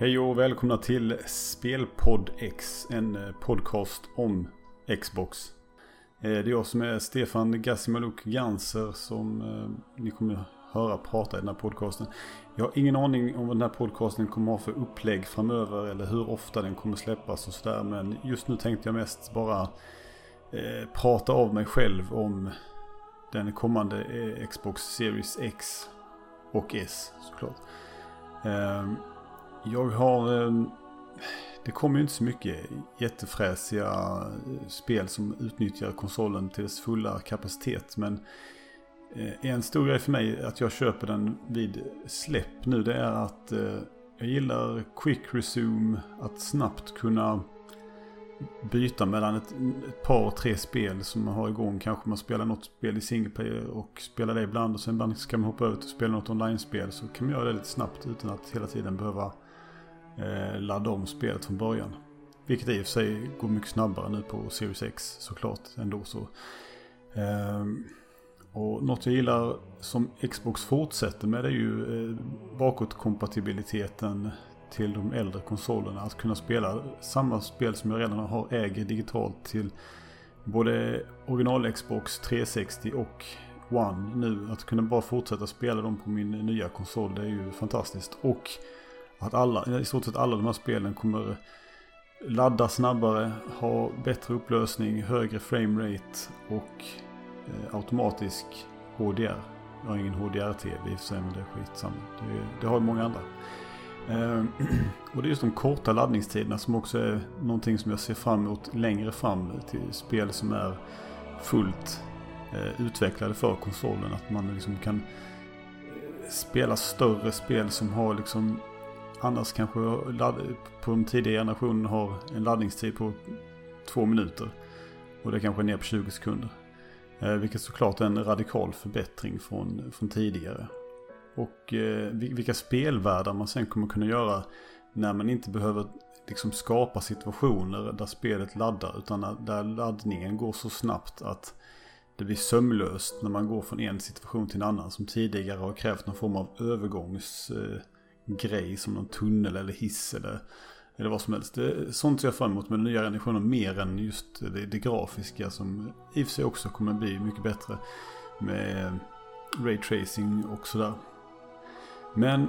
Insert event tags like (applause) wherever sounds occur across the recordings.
Hej och välkomna till Spelpodd X, en eh, podcast om Xbox. Eh, det är jag som är Stefan Gassimaluk Ganser som eh, ni kommer höra prata i den här podcasten. Jag har ingen aning om vad den här podcasten kommer ha för upplägg framöver eller hur ofta den kommer släppas och sådär. Men just nu tänkte jag mest bara prata av mig själv om den kommande Xbox Series X och S såklart. Ehm, jag har... Ehm, det kommer ju inte så mycket jättefräsiga eh, spel som utnyttjar konsolen till dess fulla kapacitet. Men eh, en stor grej för mig att jag köper den vid släpp nu det är att eh, jag gillar quick resume. Att snabbt kunna byta mellan ett, ett par, tre spel som man har igång. Kanske man spelar något spel i single player och spelar det ibland. Och sen ibland ska man hoppa över till att spela något online-spel. Så kan man göra det lite snabbt utan att hela tiden behöva eh, ladda om spelet från början. Vilket i och för sig går mycket snabbare nu på Series X såklart ändå så. Eh, och något jag gillar som Xbox fortsätter med är ju eh, bakåtkompatibiliteten till de äldre konsolerna. Att kunna spela samma spel som jag redan har äger digitalt till både original Xbox 360 och One nu. Att kunna bara fortsätta spela dem på min nya konsol det är ju fantastiskt. Och att alla, i stort sett alla de här spelen kommer ladda snabbare, ha bättre upplösning, högre framerate och eh, automatisk HDR. Jag har ingen HDR-TV i och för sig men det är skitsamma. Det, det har ju många andra. Eh, (clears throat) och det är just de korta laddningstiderna som också är någonting som jag ser fram emot längre fram till spel som är fullt eh, utvecklade för konsolen. Att man liksom kan eh, spela större spel som har liksom annars kanske på de tidiga generationen har en laddningstid på två minuter. Och det kanske är ner på 20 sekunder. Eh, vilket såklart är en radikal förbättring från, från tidigare. Och eh, vilka spelvärldar man sen kommer kunna göra när man inte behöver liksom skapa situationer där spelet laddar. Utan där laddningen går så snabbt att det blir sömlöst när man går från en situation till en annan. Som tidigare har krävt någon form av övergångs eh, grej som någon tunnel eller hiss eller, eller vad som helst. Det, sånt ser jag fram emot med den nya generationen mer än just det, det grafiska som i och för sig också kommer bli mycket bättre med Ray Tracing och sådär. Men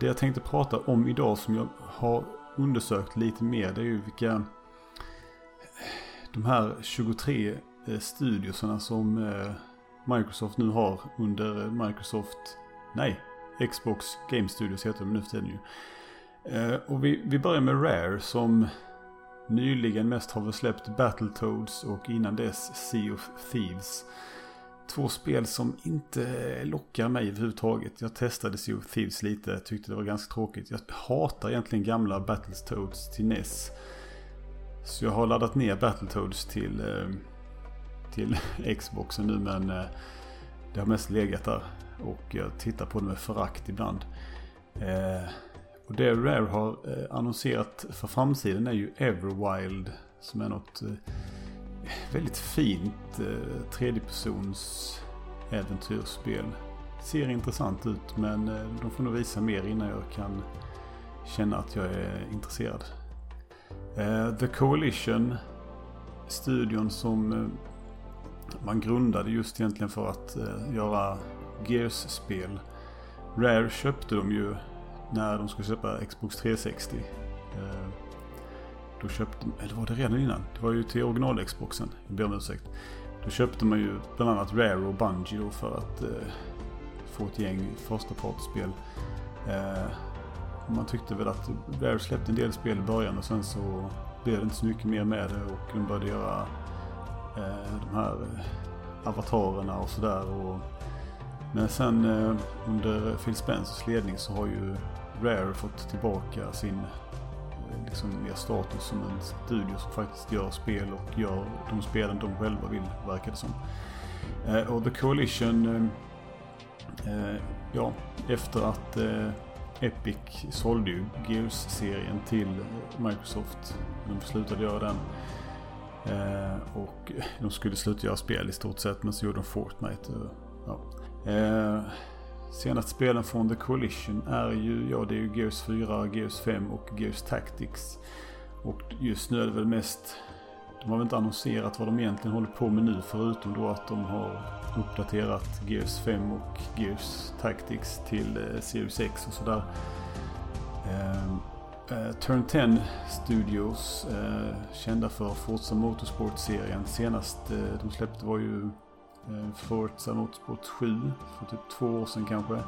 det jag tänkte prata om idag som jag har undersökt lite mer det är ju vilka de här 23 eh, studiosarna som eh, Microsoft nu har under Microsoft, nej, Xbox Game Studios heter de nu för tiden ju. Eh, och vi, vi börjar med Rare som nyligen mest har väl släppt Battletoads och innan dess Sea of Thieves. Två spel som inte lockar mig överhuvudtaget. Jag testade Sea of Thieves lite, tyckte det var ganska tråkigt. Jag hatar egentligen gamla Battletoads till NES. Så jag har laddat ner Battletoads till, eh, till (laughs) Xboxen nu men eh, det har mest legat där. Och eh, jag tittar på det med förakt ibland. Eh, och det Rare har eh, annonserat för framsidan är ju Everwild. Som är något eh, väldigt fint eh, tredjepersons äventyrsspel. Ser intressant ut men eh, de får nog visa mer innan jag kan känna att jag är intresserad. Eh, The Coalition, studion som eh, man grundade just egentligen för att eh, göra Gears-spel. Rare köpte de ju när de skulle köpa Xbox 360. Eh, då köpte, eh, eller var det redan innan? Det var ju till original-Xboxen. Jag ber om ursäkt. Då köpte man ju bland annat Rare och Bungie då för att eh, få ett gäng förstapartsspel. Eh, man tyckte väl att Rare släppte en del spel i början och sen så blev det inte så mycket mer med det och de började göra Eh, de här eh, avatarerna och sådär. Men sen eh, under Phil Spencers ledning så har ju Rare fått tillbaka sin liksom mer status som en studio som faktiskt gör spel och gör de spelen de själva vill, verkar det som. Och The Coalition, ja, efter att Epic sålde ju Gears-serien till Microsoft. De slutade göra den. Eh, och (laughs) de skulle sluta göra spel i stort sett, men så gjorde de Fortnite. Eh, ja. Eh, senaste spelen från The Coalition är ju, ja det är ju Gears 4, Gears 5 och Gears Tactics. Och just nu är det väl mest, de har väl inte annonserat vad de egentligen håller på med nu förutom då att de har uppdaterat Gears 5 och Gears Tactics till eh, Series X och sådär. Eh, eh, Turn 10 Studios, eh, kända för Forza Motorsport-serien. Senast eh, de släppte var ju eh, Forza Motorsport 7 för typ två år sedan kanske.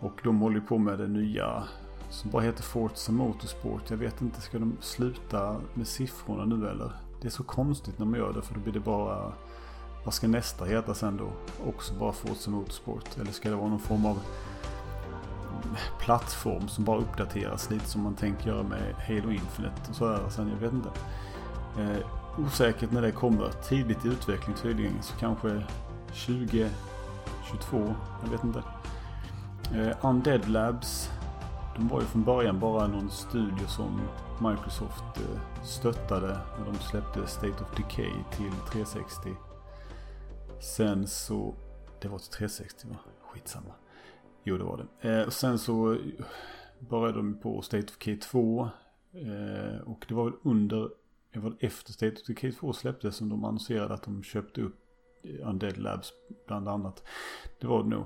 Och de håller på med det nya som bara heter Forza Motorsport. Jag vet inte, ska de sluta med siffrorna nu eller? Det är så konstigt när man gör det för då blir det bara vad ska nästa heta sen då? Också bara Forza Motorsport? Eller ska det vara någon form av plattform som bara uppdateras lite som man tänker göra med Halo Infinite och sådär sen, jag vet inte. Eh, osäkert när det kommer. Tidigt i utveckling tydligen, så kanske 2022, jag vet inte. Eh, Undead Labs, de var ju från början bara någon studio som Microsoft eh, stöttade när de släppte State of Decay till 360. Sen så, det var till 360 va? Skitsamma. Jo det var det. Eh, sen så eh, började de på State of K2. Eh, och det var väl under, det var efter State of K2 släpptes som de annonserade att de köpte upp eh, Undead Labs bland annat. Det var det nog.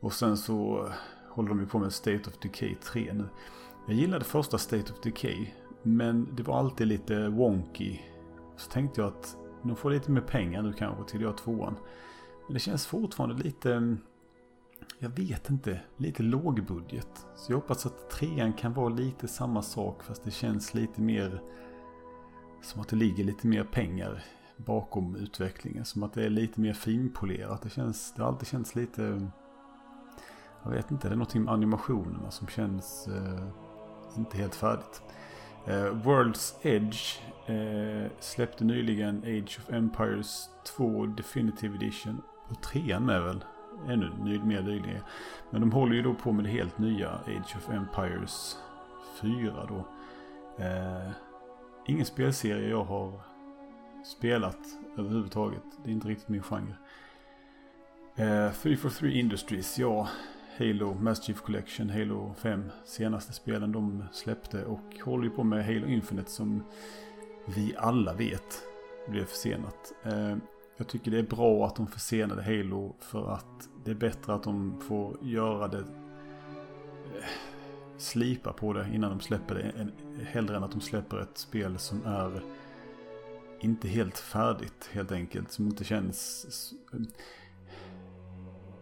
Och sen så eh, håller de ju på med State of Decay 3 nu. Jag gillade första State of Decay. Men det var alltid lite wonky. Så tänkte jag att de får lite mer pengar nu kanske till att göra tvåan. Men det känns fortfarande lite, mm, jag vet inte, lite lågbudget. Så jag hoppas att trean kan vara lite samma sak fast det känns lite mer som att det ligger lite mer pengar bakom utvecklingen. Som att det är lite mer finpolerat. Det, känns, det har alltid känts lite, jag vet inte, det är någonting med animationerna som känns eh, inte helt färdigt. Eh, World's Edge eh, släppte nyligen Age of Empires 2 Definitive Edition. Och trean är väl ännu mer nyligen. Men de håller ju då på med det helt nya Age of Empires 4 då. Eh, ingen spelserie jag har spelat överhuvudtaget. Det är inte riktigt min genre. Eh, 343 Industries, ja. Halo Master Chief Collection, Halo 5, senaste spelen de släppte och håller ju på med Halo Infinite som vi alla vet blev försenat. Eh, jag tycker det är bra att de försenade Halo för att det är bättre att de får göra det eh, slipa på det innan de släpper det. Hellre än att de släpper ett spel som är inte helt färdigt helt enkelt. Som inte känns...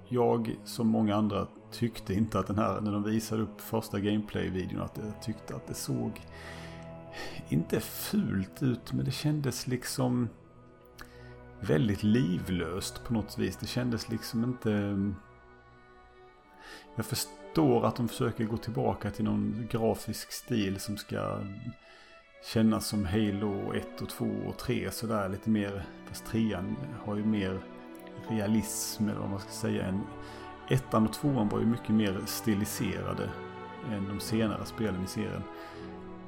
Jag som många andra tyckte inte att den här, när de visade upp första gameplay-videon, att jag tyckte att det såg inte fult ut, men det kändes liksom väldigt livlöst på något vis. Det kändes liksom inte... Ehm, jag förstår att de försöker gå tillbaka till någon grafisk stil som ska kännas som Halo 1 och 2 och 3 sådär lite mer. Fast trean har ju mer realism eller vad man ska säga. En, ettan och tvåan var ju mycket mer stiliserade än de senare spelen i serien.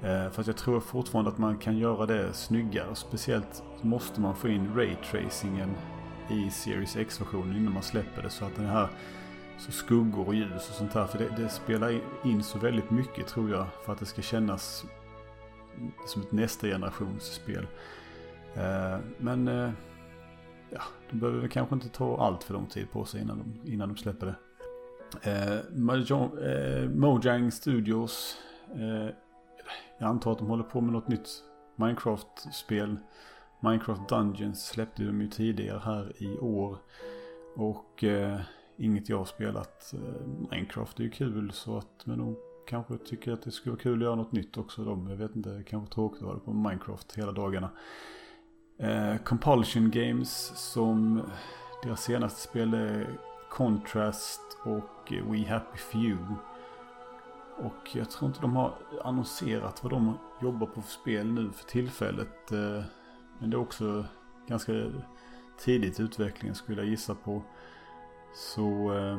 Eh, för att jag tror fortfarande att man kan göra det snyggare. Speciellt måste man få in raytracingen i Series X-versionen innan man släpper det. Så att den här så skuggor och ljus och sånt här. För det, det, spelar in så väldigt mycket tror jag. För att det ska kännas som ett nästa generations spel. Eh, men eh, ja, de behöver väl kanske inte ta allt för lång tid på sig innan de, innan de släpper det. Mojang Studios jag antar att de håller på med något nytt Minecraft-spel. Minecraft Dungeons släppte de ju tidigare här i år. Och eh, inget jag har spelat. Eh, Minecraft är ju kul så att men de kanske tycker att det skulle vara kul att göra något nytt också. De, jag vet inte, det är kanske tråkigt att vara på Minecraft hela dagarna. Eh, Compulsion Games som deras senaste spel är Contrast och eh, We Happy Few. Och jag tror inte de har annonserat vad de jobbar på för spel nu för tillfället. Eh, men det är också ganska tidigt i utvecklingen skulle jag gissa på. Så eh,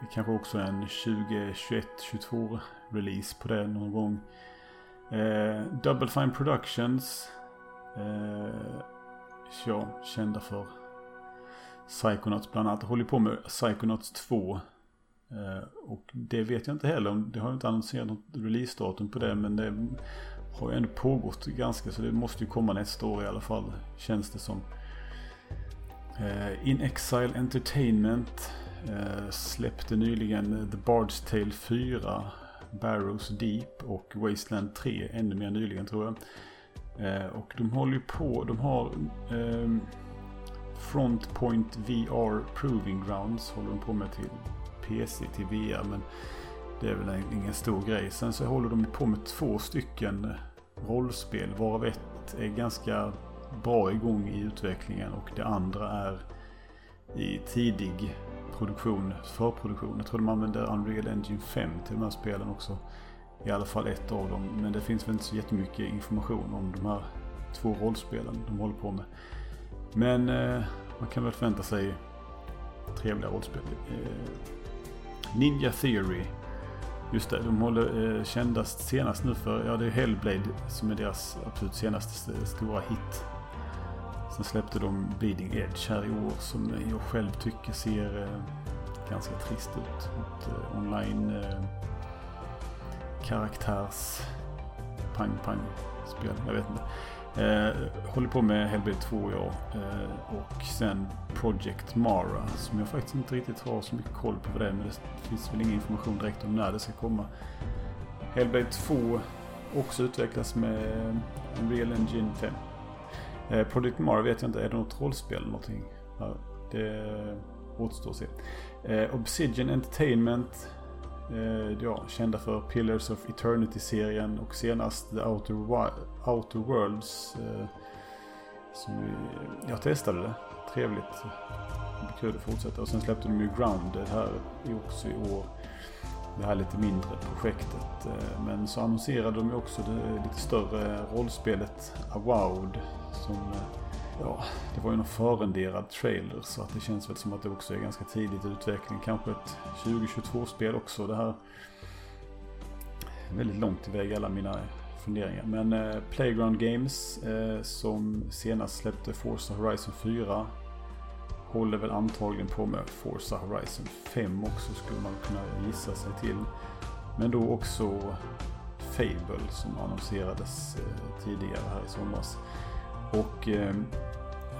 det kanske också är en 2021-22 release på det någon gång. Eh, Double Fine Productions. Ja, kända för Psychonauts bland annat. Håller på med Psychonauts 2 Eh, och det vet jag inte heller. Det har inte annonserat något releasedatum på det. Men det har ju ändå pågått ganska. Så det måste ju komma nästa år i alla fall. Känns det som. Eh, In Exile Entertainment eh, släppte nyligen The Bard's Tale 4. Barrows Deep och Wasteland 3 ännu mer nyligen tror jag. Och de håller ju på. De har ehm, Frontpoint VR Proving Grounds håller de på med till PC, till VR. Men det är väl ingen stor grej. Sen så håller de på med två stycken eh, rollspel. Varav ett är ganska bra igång i utvecklingen. Och det andra är i tidig produktion, förproduktion. Jag tror de använder Unreal Engine 5 till de här spelen också. I alla fall ett av dem. Men det finns väl inte så jättemycket information om de här två rollspelen de håller på med. Men eh, man kan väl förvänta sig trevliga rollspel. Eh, Ninja Theory. Just det, de håller eh, kändast senast nu för, ja det är Hellblade som är deras absolut senaste stora hit. Sen släppte de Bleeding Edge här i år som jag själv tycker ser eh, ganska trist ut. Ett eh, online eh, karaktärs pang pang spel. Jag vet inte. Eh, håller på med Hellblade 2 jag. Eh, och sen Project Mara. Som jag faktiskt inte riktigt har så mycket koll på vad det är. Men det finns väl ingen information direkt om när det ska komma. Hellblade 2 också utvecklas med Unreal Engine 5. Eh, Project Mara vet jag inte, är det något rollspel eller någonting? Ja, det återstår att se. Eh, Obsidian Entertainment Eh, ja, kända för Pillars of Eternity-serien och senast The Outer, Outer Worlds. Eh, som vi, jag testade det. Trevligt. Det blir kul att fortsätta. Och sen släppte de ju Grounded här också i år. Det här lite mindre projektet. Eh, men så annonserade de ju också det lite större rollspelet Avowed. Som eh, Ja, det var ju någon förenderad trailer så att det känns väl som att det också är ganska tidigt i utvecklingen. Kanske ett 2022-spel också det här. Väldigt långt iväg alla mina funderingar. Men eh, Playground Games eh, som senast släppte Forza Horizon 4 håller väl antagligen på med Forza Horizon 5 också skulle man kunna gissa sig till. Men då också Fable som annonserades eh, tidigare här i somras. Och eh,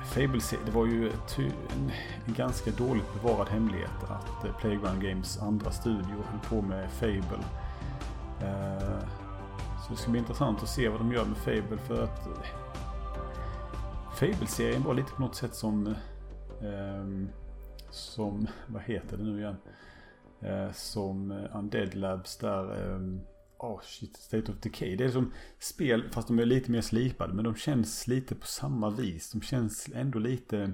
Fable det var ju en, en ganska dåligt bevarad hemlighet att eh, Playground Games andra studio höll på med Fable. Eh, så det ska bli intressant att se vad de gör med Fable för att eh, Fable-serien var lite på något sätt som eh, som, vad heter det nu igen? Eh, som Undead Labs där eh, oh shit, State of Decay. Det är som spel fast de är lite mer slipade. Men de känns lite på samma vis. De känns ändå lite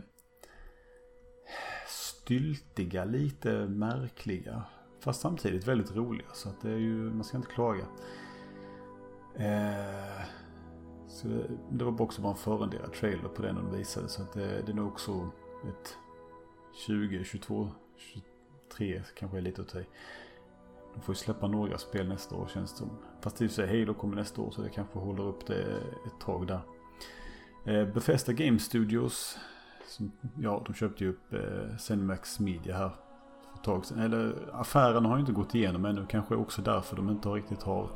styltiga, lite märkliga. Fast samtidigt väldigt roliga. Så att det är ju, man ska inte klaga. Eh, så det, det, var också bara en förenderad trailer på den de visade. Så att det, det är nog också ett 20, 22, 23 kanske är lite åt dig de får ju släppa några spel nästa år känns det som. Fast i och för sig Halo kommer nästa år så det kanske håller upp det ett tag där. Eh, Bethesda Game Studios. Som, ja, de köpte ju upp eh, Cinemax Media här för ett tag sedan. Eller affären har ju inte gått igenom ännu. Kanske också därför de inte riktigt har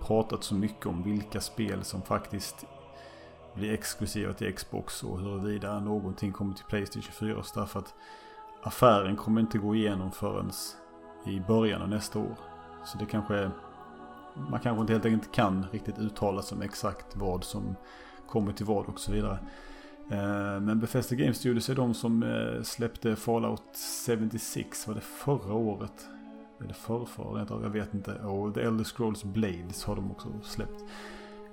pratat så mycket om vilka spel som faktiskt blir exklusiva till Xbox och huruvida någonting kommer till Playstation 4. Så därför att affären kommer inte gå igenom förrän i början av nästa år. Så det kanske man kanske inte helt enkelt kan riktigt uttala sig om exakt vad som kommer till vad och så vidare. Eh, men Bethesda Game Studios är de som eh, släppte Fallout 76, var det förra året? Eller förrförra, jag vet inte. Och The Elder Scrolls Blades har de också släppt.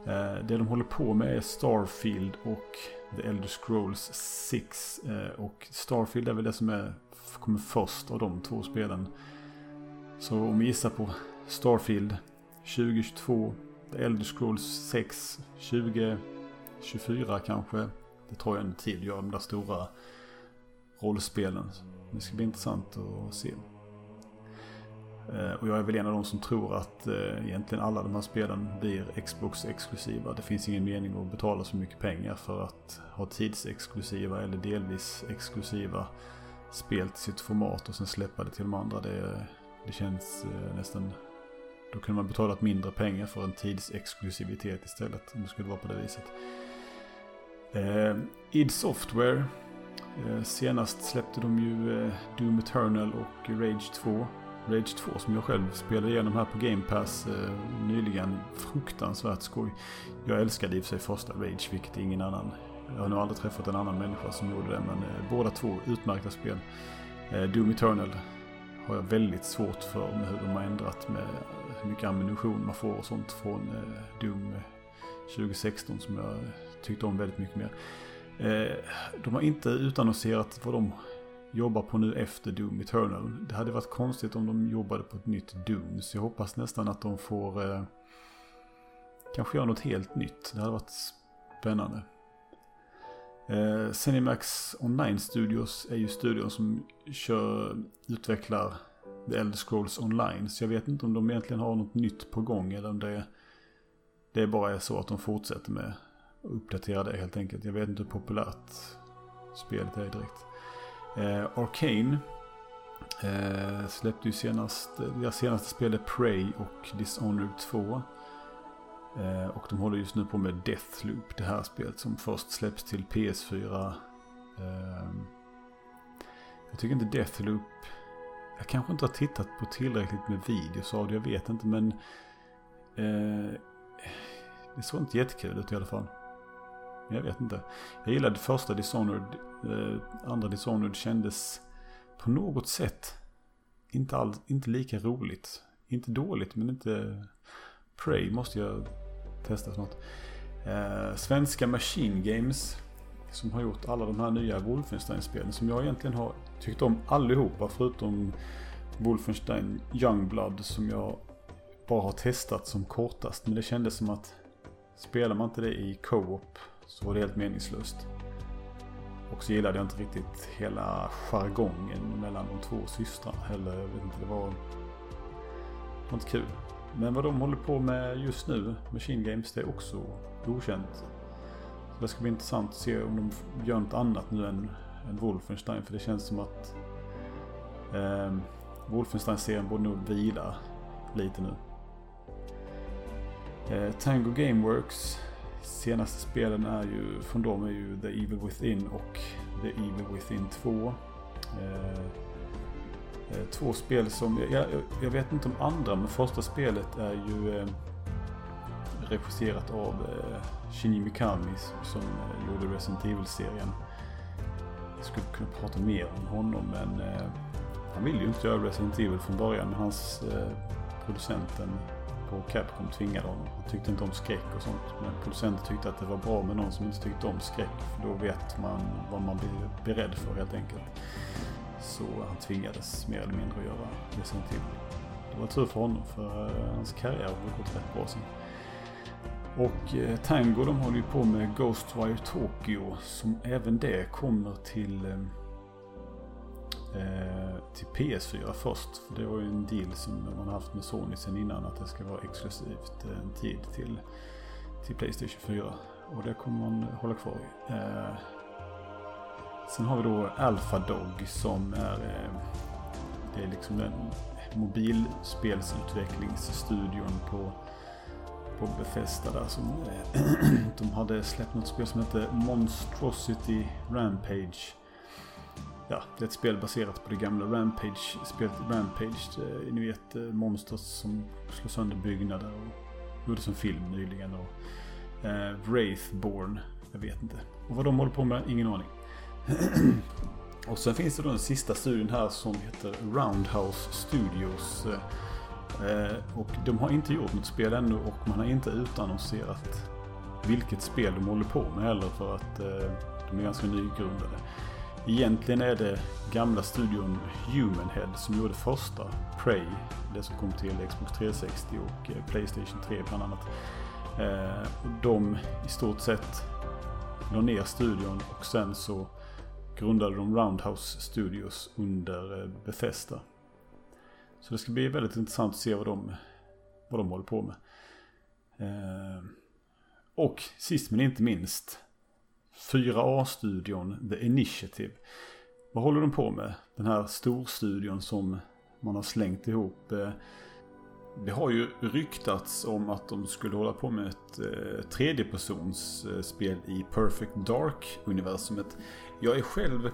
Eh, det de håller på med är Starfield och The Elder Scrolls 6. Och Starfield är väl det som är, kommer först av de två spelen. Så om vi gissar på Starfield 2022, The Elder Scrolls 6 2024 kanske. Det tar ju en tid att göra de där stora rollspelen. Det ska bli intressant att se. Eh, och jag är väl en av de som tror att eh, egentligen alla de här spelen blir Xbox-exklusiva. Det finns ingen mening att betala så mycket pengar för att ha tidsexklusiva eller delvis exklusiva spel till sitt format och sen släppa det till de andra. Det det känns eh, nästan... Då kunde man betalat mindre pengar för en tidsexklusivitet istället. Om det skulle vara på det viset. Eh, id Software. Eh, senast släppte de ju eh, Doom Eternal och Rage 2. Rage 2 som jag själv spelade igenom här på Game Pass eh, nyligen. Fruktansvärt skoj. Jag älskade i och för sig första Rage, vilket ingen annan. Jag har nog aldrig träffat en annan människa som gjorde det, men eh, båda två utmärkta spel. Eh, Doom Eternal har jag väldigt svårt för med hur de har ändrat med hur mycket ammunition man får och sånt från eh, Doom eh, 2016 som jag tyckte om väldigt mycket mer. Eh, de har inte utannonserat vad de jobbar på nu efter Doom Eternal. Det hade varit konstigt om de jobbade på ett nytt Doom. Så jag hoppas nästan att de får eh, kanske göra något helt nytt. Det hade varit spännande. Eh, Cinemax Online Studios är ju studion som kör, utvecklar The Elder Scrolls Online. Så jag vet inte om de egentligen har något nytt på gång eller om det, det bara är så att de fortsätter med att uppdatera det helt enkelt. Jag vet inte hur populärt spelet är direkt. Eh, Arcane eh, släppte ju senast, deras senaste spel är Prey och Dishonored 2. Eh, och de håller just nu på med Deathloop, det här spelet som först släpps till PS4. Ehm, jag tycker inte Deathloop, jag kanske inte har tittat på tillräckligt med videos av det, jag vet inte men eh, det såg inte jättekul ut i alla fall. Jag vet inte. Jag gillade första Dishonored. Eh, andra Dishonored kändes på något sätt inte, all, inte lika roligt. Inte dåligt men inte... Prey måste jag testa snart. Eh, svenska Machine Games. Som har gjort alla de här nya Wolfenstein-spelen. Som jag egentligen har tyckt om allihopa. Förutom Wolfenstein Youngblood. Som jag bara har testat som kortast. Men det kändes som att spelar man inte det i co-op så var det helt meningslöst. Och så gillade jag inte riktigt hela jargongen mellan de två systrarna heller. Jag vet inte, det var, det var inte kul. Men vad de håller på med just nu, Machine Games, det är också okänt. Så det ska bli intressant att se om de gör något annat nu än, än Wolfenstein. För det känns som att eh, Wolfenstein-serien borde nog vila lite nu. Eh, Tango Gameworks senaste spelen är ju, från dem är ju The Evil Within och The Evil Within 2. Eh, Eh, två spel som, jag, jag, vet inte om andra, men första spelet är ju eh, regisserat av eh, Shinji Mikami som eh, gjorde Resident Evil-serien. Jag skulle kunna prata mer om honom men eh, han ville ju inte göra Resident Evil från början men hans eh, producenten på Capcom tvingade honom. Han tyckte inte om skräck och sånt. Men producenten tyckte att det var bra med någon som inte tyckte om skräck. För då vet man vad man blir beredd för helt enkelt. Så han tvingades mer eller mindre att göra det sen till. Det var tur för honom för eh, hans karriär har gått rätt bra sen. Och eh, Tango de håller ju på med Ghostwire Tokyo som även det kommer till eh, eh till PS4 först. För det var ju en deal som man haft med Sony sen innan att det ska vara exklusivt eh, en tid till, till Playstation 4. Och det kommer man hålla kvar i. Eh, sen har vi då Alpha Dog som är, eh, det är liksom den mobilspelsutvecklingsstudion på på Bethesda där som eh, (clears throat) de hade släppt något spel som hette Monstrosity Rampage ja, det är ett spel baserat på det gamla Rampage, spelet Rampage. Eh, ni vet monster som slår sönder byggnader och gjordes en film nyligen. Och, eh, Wraithborn, jag vet inte. Och vad de håller på med, ingen aning. (clears throat) och sen finns det då den sista studien här som heter Roundhouse Studios. Eh, och de har inte gjort något spel ännu och man har inte utannonserat vilket spel de håller på med heller för att eh, de är ganska nygrundade. Egentligen är det gamla studion Humanhead som gjorde första Prey. Det som kom till Xbox 360 och eh, Playstation 3 bland annat. De i stort sett la ner studion och sen så grundade de Roundhouse Studios under eh, Bethesda. Så det ska bli väldigt intressant att se vad de, vad de håller på med. Eh, och sist men inte minst 4A-studion The Initiative. Vad håller de på med? Den här storstudion som man har slängt ihop. Eh, det har ju ryktats om att de skulle hålla på med ett eh, tredjepersons i Perfect Dark-universumet. Jag är själv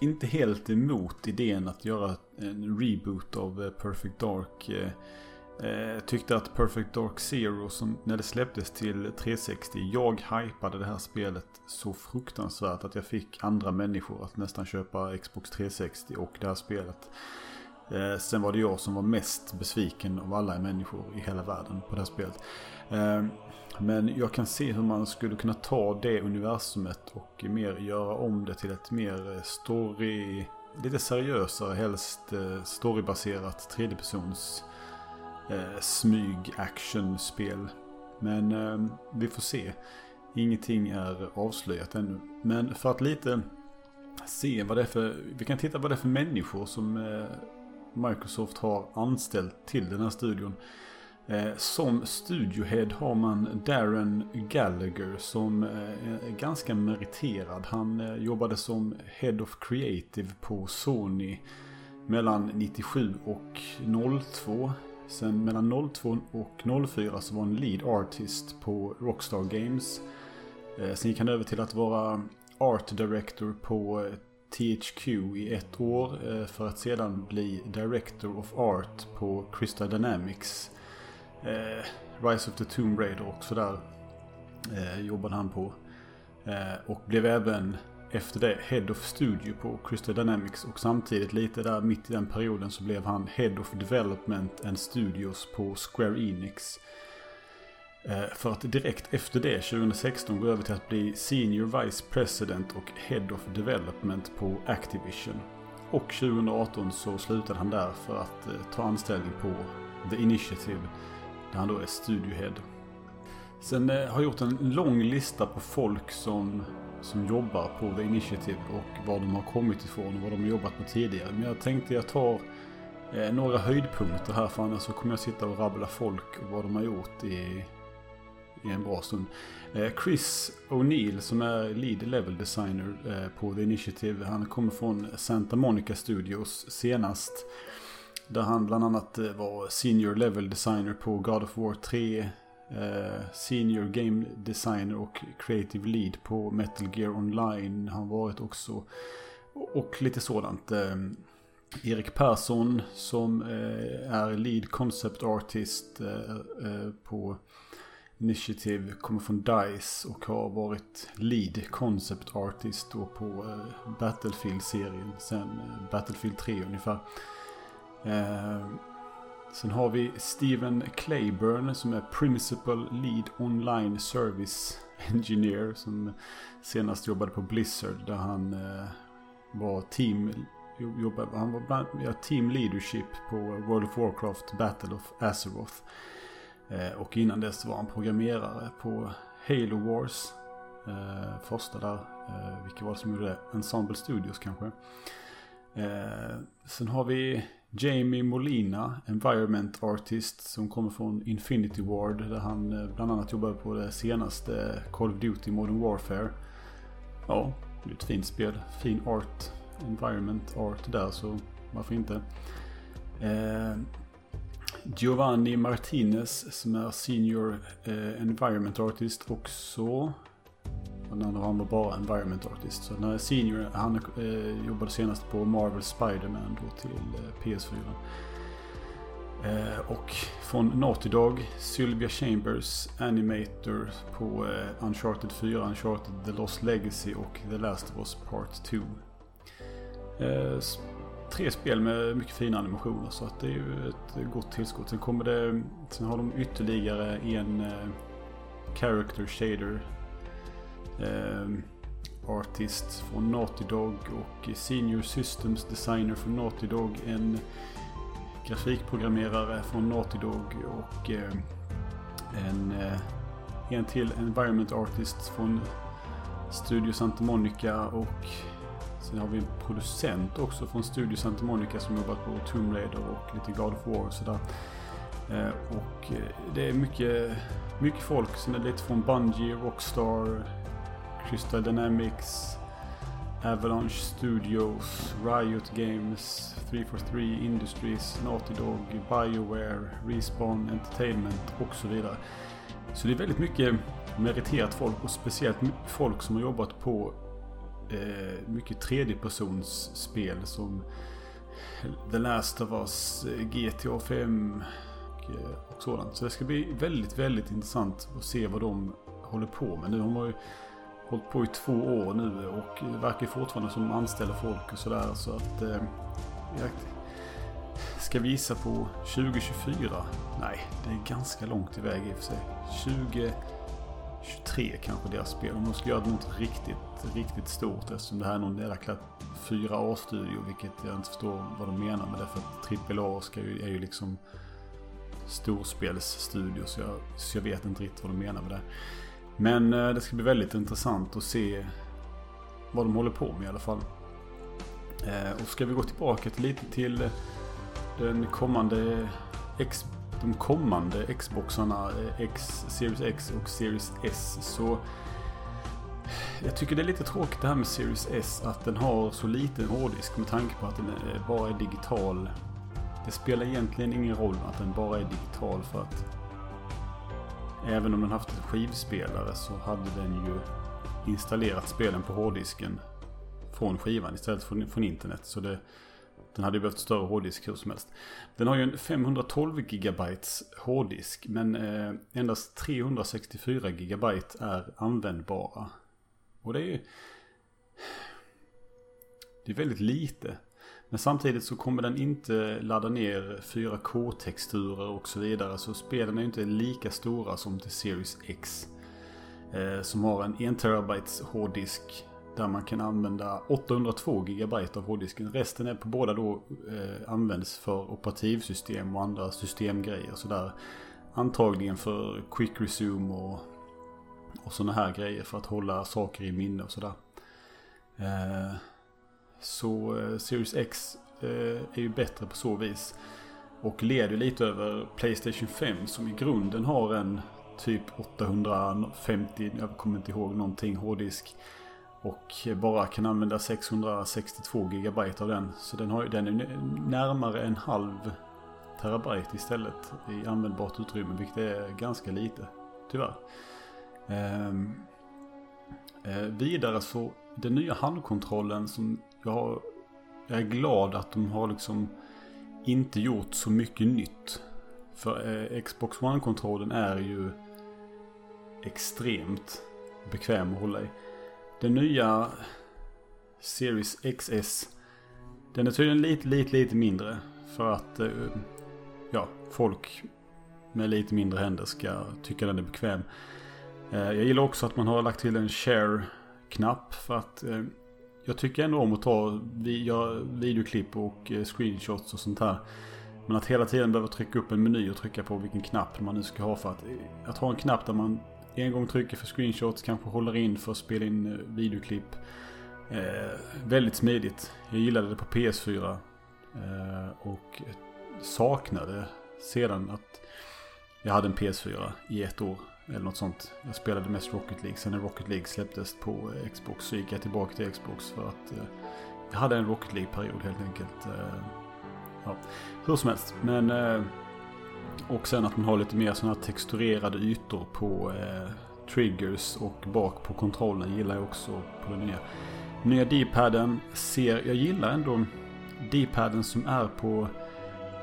inte helt emot idén att göra en reboot av eh, Perfect Dark. Jag eh, tyckte att Perfect Dark Zero, som när det släpptes till 360, jag hypade det här spelet så fruktansvärt att jag fick andra människor att nästan köpa Xbox 360 och det här spelet. Eh, sen var det jag som var mest besviken av alla människor i hela världen på det här spelet. Eh, men jag kan se hur man skulle kunna ta det universumet och mer göra om det till ett mer eh, story... Lite seriösare, helst eh, storybaserat tredjepersons eh, smyg action-spel. Men eh, vi får se. Ingenting är avslöjat ännu. Men för att lite se vad det är för... Vi kan titta vad det är för människor som eh, Microsoft har anställt till den här studion. Eh, som studiohead har man Darren Gallagher som eh, är ganska meriterad. Han eh, jobbade som Head of Creative på Sony mellan 97 och 02. Sen mellan 02 och 04 så var han lead artist på Rockstar Games. Sen gick han över till att vara art director på THQ i ett år eh, för att sedan bli Director of Art på Crystal Dynamics eh, Rise of the Tomb Raider och sådär eh, jobbade han på. Eh, och blev även efter det Head of Studio på Crystal Dynamics och samtidigt lite där mitt i den perioden så blev han Head of Development and Studios på Square Enix. Eh, för att direkt efter det, 2016, gå över till att bli Senior Vice President och Head of Development på Activision. Och 2018 så slutade han där för att eh, ta anställning på The Initiative där han då är studiohead. Sen eh, har jag gjort en lång lista på folk som, som jobbar på The Initiative och var de har kommit ifrån och vad de har jobbat med tidigare. Men jag tänkte jag tar några höjdpunkter här för annars så kommer jag sitta och rabbla folk och vad de har gjort i, i en bra stund. Eh, Chris O'Neill som är lead level designer eh, på The Initiative. Han kommer från Santa Monica Studios senast. Där han bland annat eh, var senior level designer på God of War 3. Senior game designer och creative lead på Metal Gear Online. Han varit också. Och lite sådant. Erik Persson som är lead concept artist på Initiative. Kommer från DICE och har varit lead concept artist då på eh, Battlefield-serien. Sen eh, Battlefield 3 ungefär. Eh, sen har vi Steven Claiborne som är Principal Lead Online Service Engineer. Som senast jobbade på Blizzard där han var team jobbade, han var bland, ja, team leadership på World of Warcraft Battle of Azeroth. Eh, och innan dess var han programmerare på Halo Wars. Eh, första där. Eh, vilka var det som gjorde det? Ensemble Studios kanske. Eh, sen har vi Jamie Molina, Environment Artist som kommer från Infinity Ward där han eh, bland annat jobbade på det senaste Call of Duty Modern Warfare. Ja, det är ett fint spel. Fin art, environment art där så varför inte. Eh, Giovanni Martinez som är Senior eh, Environment Artist också. Och den andra han var bara Environment Artist. Så när Senior, han eh, jobbade senast på Marvel Spiderman då till eh, PS4. Eh, och från Naughty Dog, Sylvia Chambers, Animator på eh, Uncharted 4, Uncharted The Lost Legacy och The Last of Us Part 2. Eh, tre spel med mycket fina animationer så att det är ju ett gott tillskott. Sen kommer det, sen har de ytterligare en eh, Character Shader eh, Artist från Naughty Dog och Senior Systems Designer från Naughty Dog. En grafikprogrammerare från Naughty Dog och eh, en, eh, en till Environment Artist från Studio Santa Monica och sen har vi en producent också från Studio Santa Monica som jobbat på Tomb Raider och lite God of War och sådär. Eh, och eh, det är mycket, mycket folk. Sen är det lite från Bungie, Rockstar, Crystal Dynamics. Avalanche Studios, Riot Games, 343 Industries, Naughty Dog, Bioware, Respawn Entertainment och så vidare. Så det är väldigt mycket meriterat folk och speciellt folk som har jobbat på eh, mycket tredjepersonsspel som The Last of Us, eh, GTA 5 och, eh, och sådant. Så det ska bli väldigt, väldigt intressant att se vad de håller på med. Nu har man ju hållit på i två år nu och verkar fortfarande som anställer folk och sådär. Så att eh, jag ska visa på 2024. Nej, det är ganska långt iväg i och för sig. 23 kanske deras spel. Om de ska göra något riktigt, riktigt stort eftersom det här är någon jäkla 4A-studio. Vilket jag inte förstår vad de menar med det. För att AAA ska ju, är ju liksom storspelsstudio. Så jag, så jag vet inte riktigt vad de menar med det. Men eh, det ska bli väldigt intressant att se vad de håller på med i alla fall. Eh, och ska vi gå tillbaka till lite till eh, den kommande Xbox de kommande Xboxarna eh, X, Series X och Series S så jag tycker det är lite tråkigt det här med Series S att den har så liten hårddisk med tanke på att den eh, bara är digital. Det spelar egentligen ingen roll att den bara är digital för att Även om den haft skivspelare så hade den ju installerat spelen på hårddisken från skivan istället för från internet. Så det, den hade ju behövt större hårddisk hur som helst. Den har ju en 512 GB hårddisk men eh, endast 364 GB är användbara. Och det är ju... Det är väldigt lite. Men samtidigt så kommer den inte ladda ner 4K-texturer och så vidare. Så spelen är inte lika stora som till Series X. Eh, som har en 1 TB hårddisk. Där man kan använda 802 GB av hårddisken. Resten är på båda då eh, används för operativsystem och andra systemgrejer. Sådär. Antagligen för quick resume och, och sådana här grejer. För att hålla saker i minne och sådär. Eh, så eh, Series X eh, är ju bättre på så vis. Och leder lite över Playstation 5 som i grunden har en typ 850, jag kommer inte ihåg någonting, hårddisk. Och bara kan använda 662 GB av den. Så den, har, den är närmare en halv terabyte istället i användbart utrymme. Vilket är ganska lite, tyvärr. Ehm, Ehm, vidare så den nya handkontrollen som jag, har... jag är glad att de har liksom inte gjort så mycket nytt. För eh, Xbox One-kontrollen är ju extremt bekväm att hålla i. Den nya Series XS den är tydligen lite, lite, lite mindre. För att eh, ja, folk med lite mindre händer ska tycka den är bekväm. Eh, jag gillar också att man har lagt till en share-knapp. För att eh, jag tycker ändå om att ta videoklipp och screenshots och sånt här. Men att hela tiden behöva trycka upp en meny och trycka på vilken knapp man nu ska ha för att... Att ha en knapp där man en gång trycker för screenshots, kanske håller in för att spela in eh, videoklipp. Eh, väldigt smidigt. Jag gillade det på PS4. Eh, och saknade sedan att jag hade en PS4 i ett år. Eller något sånt. Jag spelade mest Rocket League. Sen när Rocket League släpptes på Xbox så gick jag tillbaka till Xbox för att eh, jag hade en Rocket League-period helt enkelt. Eh, ja, hur som helst. Men... Eh, och sen att man har lite mer sådana här texturerade ytor på eh, triggers och bak på kontrollen gillar jag också på den nya. Nya D-paden ser, jag gillar ändå D-paden som är på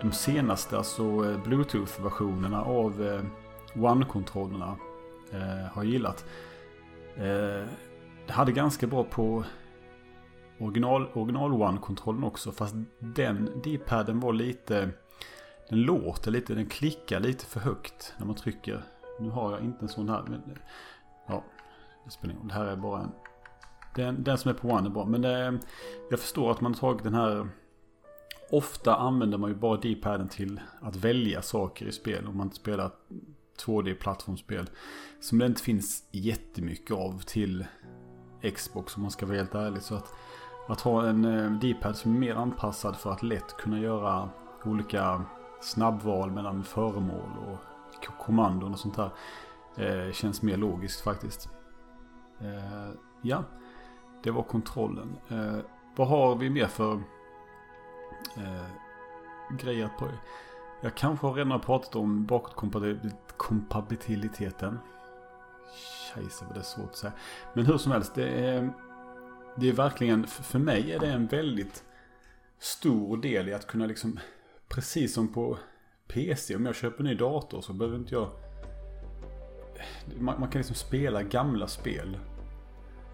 de senaste, alltså eh, Bluetooth-versionerna av eh, One-kontrollerna eh, har gillat. Eh, det hade ganska bra på original, original One-kontrollen också. Fast den D-paden var lite... Den låter lite, den klickar lite för högt när man trycker. Nu har jag inte en sån här. Men, ja, det spelar ingen roll. Det här är bara en... Den, den som är på One är bra. Men det, jag förstår att man har tagit den här... Ofta använder man ju bara D-paden till att välja saker i spel. Om man inte spelar 2D-plattformsspel. Som det inte finns jättemycket av till Xbox om man ska vara helt ärlig. Så att, att ha en eh, D-pad som är mer anpassad för att lätt kunna göra olika snabbval mellan föremål och kommandon och sånt där. Eh, känns mer logiskt faktiskt. Eh, ja, det var kontrollen. Eh, vad har vi mer för eh, grejer på? Jag kanske har redan pratat om bakåtkompatibiliteten. Scheisse vad det är svårt att säga. Men hur som helst, det är, det är verkligen, för mig är det en väldigt stor del i att kunna liksom, precis som på PC, om jag köper en ny dator så behöver inte jag man, man kan liksom spela gamla spel.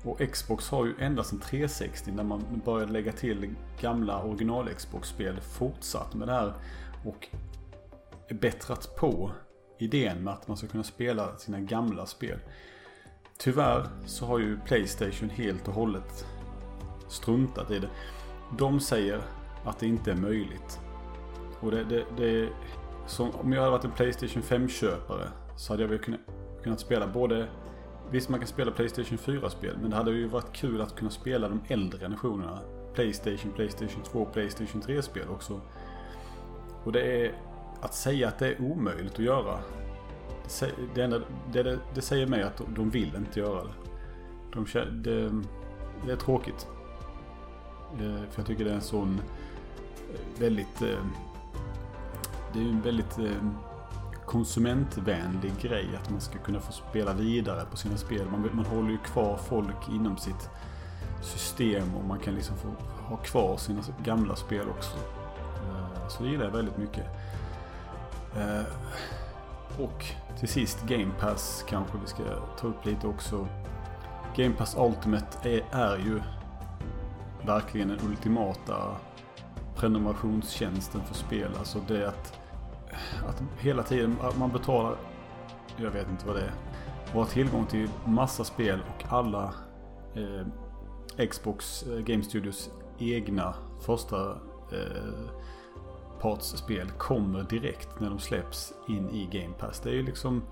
Och Xbox har ju ända sedan 360 när man började lägga till gamla original Xbox-spel fortsatt med det här. Och bättrat på idén med att man ska kunna spela sina gamla spel. Tyvärr så har ju Playstation helt och hållet struntat i det. De säger att det inte är möjligt. Och det, det, det som, om jag hade varit en Playstation 5-köpare så hade jag väl kunnat, kunnat spela både Visst man kan spela Playstation 4-spel men det hade ju varit kul att kunna spela de äldre generationerna. Playstation, Playstation 2, Playstation 3-spel också. Och det är att säga att det är omöjligt att göra. Det, enda, det, det säger mig att de vill inte göra det. De, det, det är tråkigt. Eh, för jag tycker det är en sån eh, väldigt... Eh, det är ju en väldigt eh, konsumentvänlig grej att man ska kunna få spela vidare på sina spel. Man, man håller ju kvar folk inom sitt system och man kan liksom få ha kvar sina gamla spel också. Eh, så det gillar jag väldigt mycket. Eh, och till sist Game Pass kanske vi ska ta upp lite också. Game Pass Ultimate är, är ju verkligen den ultimata prenumerationstjänsten för spel. Alltså det att, att hela tiden man betalar, jag vet inte vad det är, och har tillgång till massa spel och alla eh, Xbox eh, Game Studios egna första eh, partsspel kommer direkt när de släpps in i Game Pass. Det är ju liksom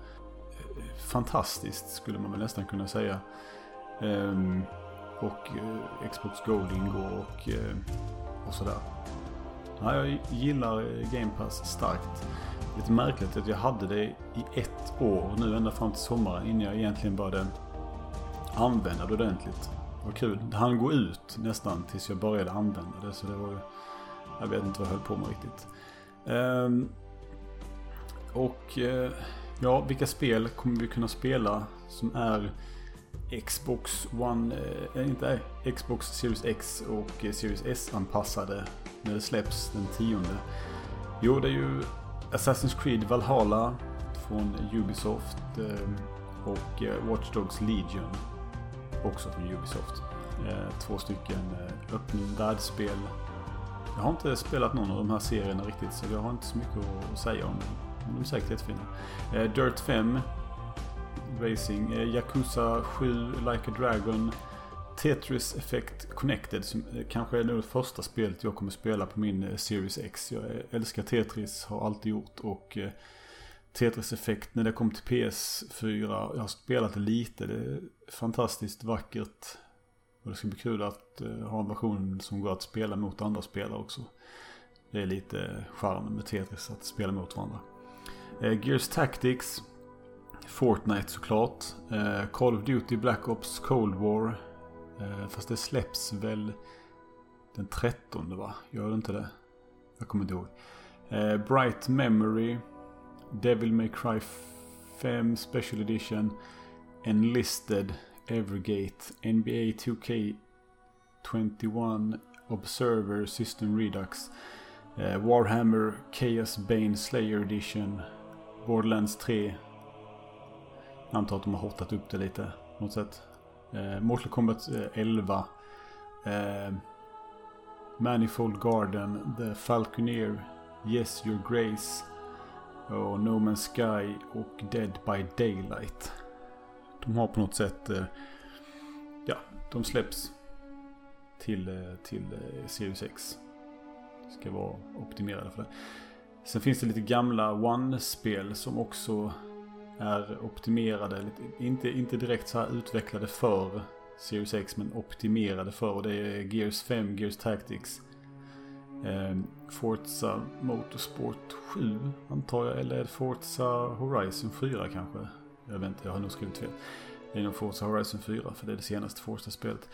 eh, fantastiskt skulle man väl nästan kunna säga. Ehm, eh, och Xbox Gold ingår och, eh, och sådär. Ja, jag gillar eh, Game Pass starkt. Lite märkligt att jag hade det i ett år nu ända fram till sommaren innan jag egentligen började använda det ordentligt. Vad kul. Det hann gå ut nästan tills jag började använda det. Så det var jag vet inte vad jag höll på med riktigt. Ehm, och eh, ja, vilka spel kommer vi kunna spela som är Xbox One, äh, inte äh, Xbox Series X och Series S anpassade när det släpps den tionde. Jo, det är ju Assassin's Creed Valhalla från Ubisoft eh, och eh, Watch Dogs Legion också från Ubisoft. Eh, två stycken öppen världsspel jag har inte spelat någon av de här serierna riktigt så jag har inte så mycket att säga om dem. De är säkert jättefina. Dirt 5 Racing, Yakuza 7, Like a Dragon, Tetris Effect Connected som kanske är det första spelet jag kommer spela på min eh, Series X. Jag älskar Tetris, har alltid gjort och eh, Tetris Effect när det kom till PS4. Jag har spelat det lite. Det är fantastiskt vackert. Och det ska bli kul att eh, ha en version som går att spela mot andra spelare också. Det är lite charmen med Tetris att spela mot varandra. Gears Tactics. Fortnite såklart. Call of Duty Black Ops Cold War. Eh, fast det släpps väl den 13 va? Gör det inte det? Jag kommer inte ihåg. Eh, Bright Memory. Devil May Cry 5 Special Edition. Enlisted. Evergate, NBA 2K21, Observer, System Redux, eh, Warhammer, Chaos Bane Slayer Edition, Borderlands 3. Jag antar att de har hotat upp det lite på något sätt. Eh, Mortal Kombat eh, 11. Eh, Manifold Garden, The Falconeer, Yes Your Grace och No Man's Sky och Dead by Daylight. De har på något sätt, eh, ja, de släpps till, eh, till eh, Series X. Ska vara optimerade för det. Sen finns det lite gamla One-spel som också är optimerade. Inte, inte direkt så här utvecklade för Series X men optimerade för. Och det är Gears 5, Gears Tactics. Eh, Forza Motorsport 7 antar jag. Eller Forza Horizon 4 kanske. Jag vet inte, jag har nog skrivit fel. Det är nog Forza Horizon 4 för det är det senaste Forza-spelet.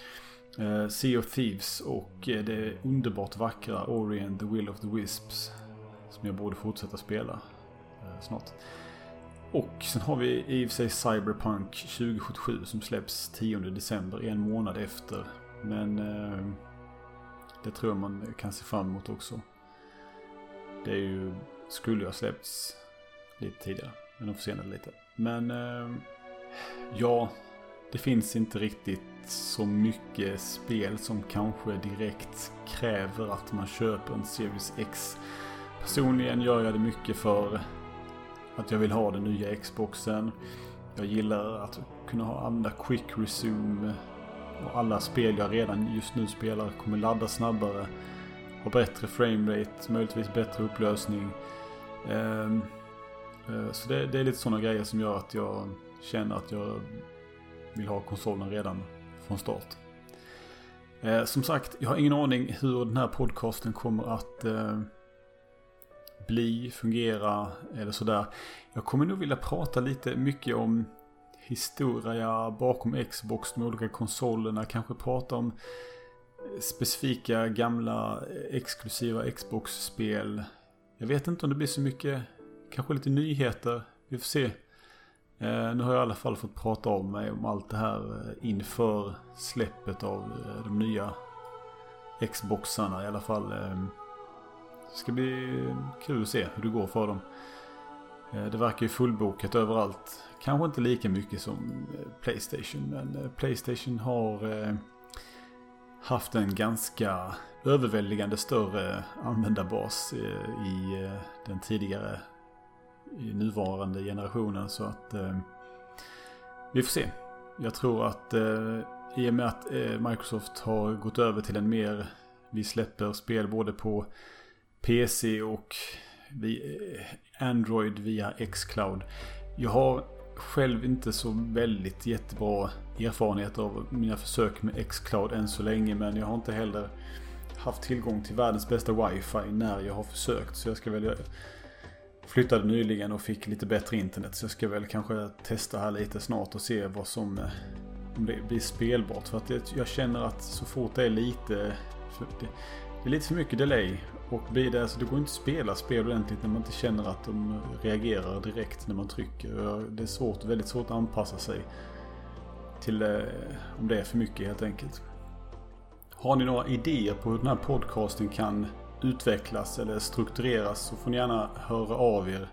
Ehm, sea of Thieves och eh, det underbart vackra Orient the Will of the Wisps. Som jag borde fortsätta spela eh, snart. Och sen har vi i och för sig Cyberpunk 2077 som släpps 10 december, en månad efter. Men eh, det tror jag man kan se fram emot också. Det är ju, skulle ju ha släppts lite tidigare, men de försenade lite. Men eh, ja, det finns inte riktigt så mycket spel som kanske direkt kräver att man köper en Series X. Personligen gör jag det mycket för att jag vill ha den nya Xboxen. Jag gillar att kunna använda Quick Resume. Och alla spel jag redan just nu spelar kommer ladda snabbare. Ha bättre framerate, möjligtvis bättre upplösning. Ehm, eh, så det, det, är lite sådana grejer som gör att jag känner att jag vill ha konsolen redan från start. Eh, som sagt, jag har ingen aning hur den här podcasten kommer att eh, bli, fungera eller sådär. Jag kommer nog vilja prata lite mycket om historia bakom Xbox, de olika konsolerna, kanske prata om specifika gamla exklusiva Xbox-spel. Jag vet inte om det blir så mycket, kanske lite nyheter. Vi får se. Eh, nu har jag i alla fall fått prata om mig om allt det här eh, inför släppet av eh, de nya Xboxarna i alla fall. Ehm. Det ska bli kul att se hur det går för dem. Eh, det verkar ju fullbokat överallt. Kanske inte lika mycket som eh, Playstation. Men eh, Playstation har haft en ganska överväldigande större användarbas i den tidigare, i nuvarande generationen. Så att vi får se. Jag tror att i och med att Microsoft har gått över till en mer, vi släpper spel både på PC och eh, Android via Xcloud. Jag har själv inte så väldigt jättebra erfarenhet av mina försök med Xcloud än så länge. Men jag har inte heller haft tillgång till världens bästa wifi när jag har försökt. Så jag ska väl flyttade nyligen och fick lite bättre internet. Så jag ska väl kanske testa här lite snart och se vad som eh, om det blir spelbart. För att jag känner att så fort det är lite det, det är lite för mycket delay och blir det, alltså det går inte att spela spel ordentligt när man inte känner att de reagerar direkt när man trycker. Det är svårt, väldigt svårt att anpassa sig till eh, om det är för mycket helt enkelt. Har ni några idéer på hur den här podcasten kan utvecklas eller struktureras så får ni gärna höra av er.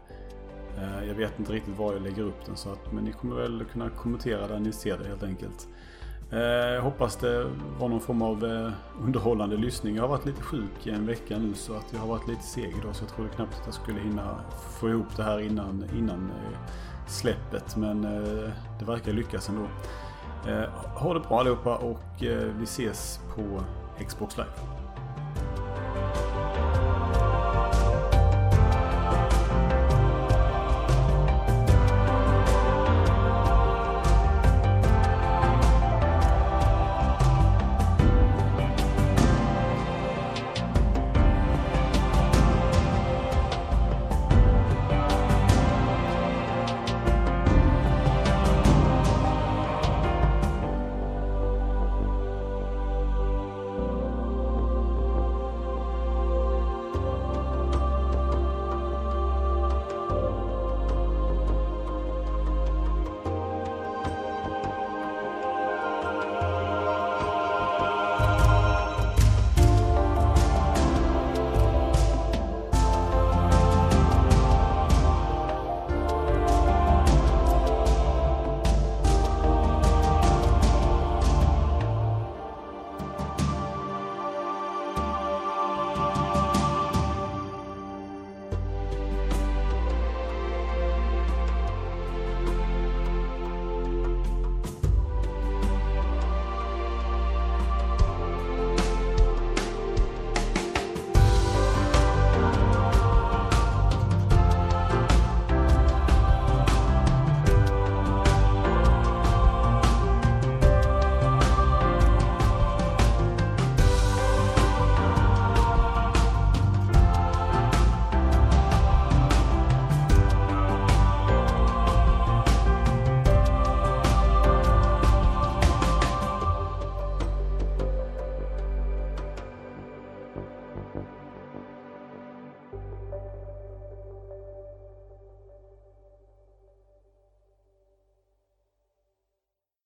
Eh, jag vet inte riktigt var jag lägger upp den så att, men ni kommer väl kunna kommentera där ni ser det helt enkelt. Eh, jag hoppas det var någon form av eh, underhållande lyssning. Jag har varit lite sjuk i en vecka nu så att jag har varit lite seg idag. Så jag trodde knappt att jag skulle hinna få ihop det här innan, innan eh, släppet. Men eh, det verkar lyckas ändå. Eh, ha det bra allihopa och eh, vi ses på Xbox Live.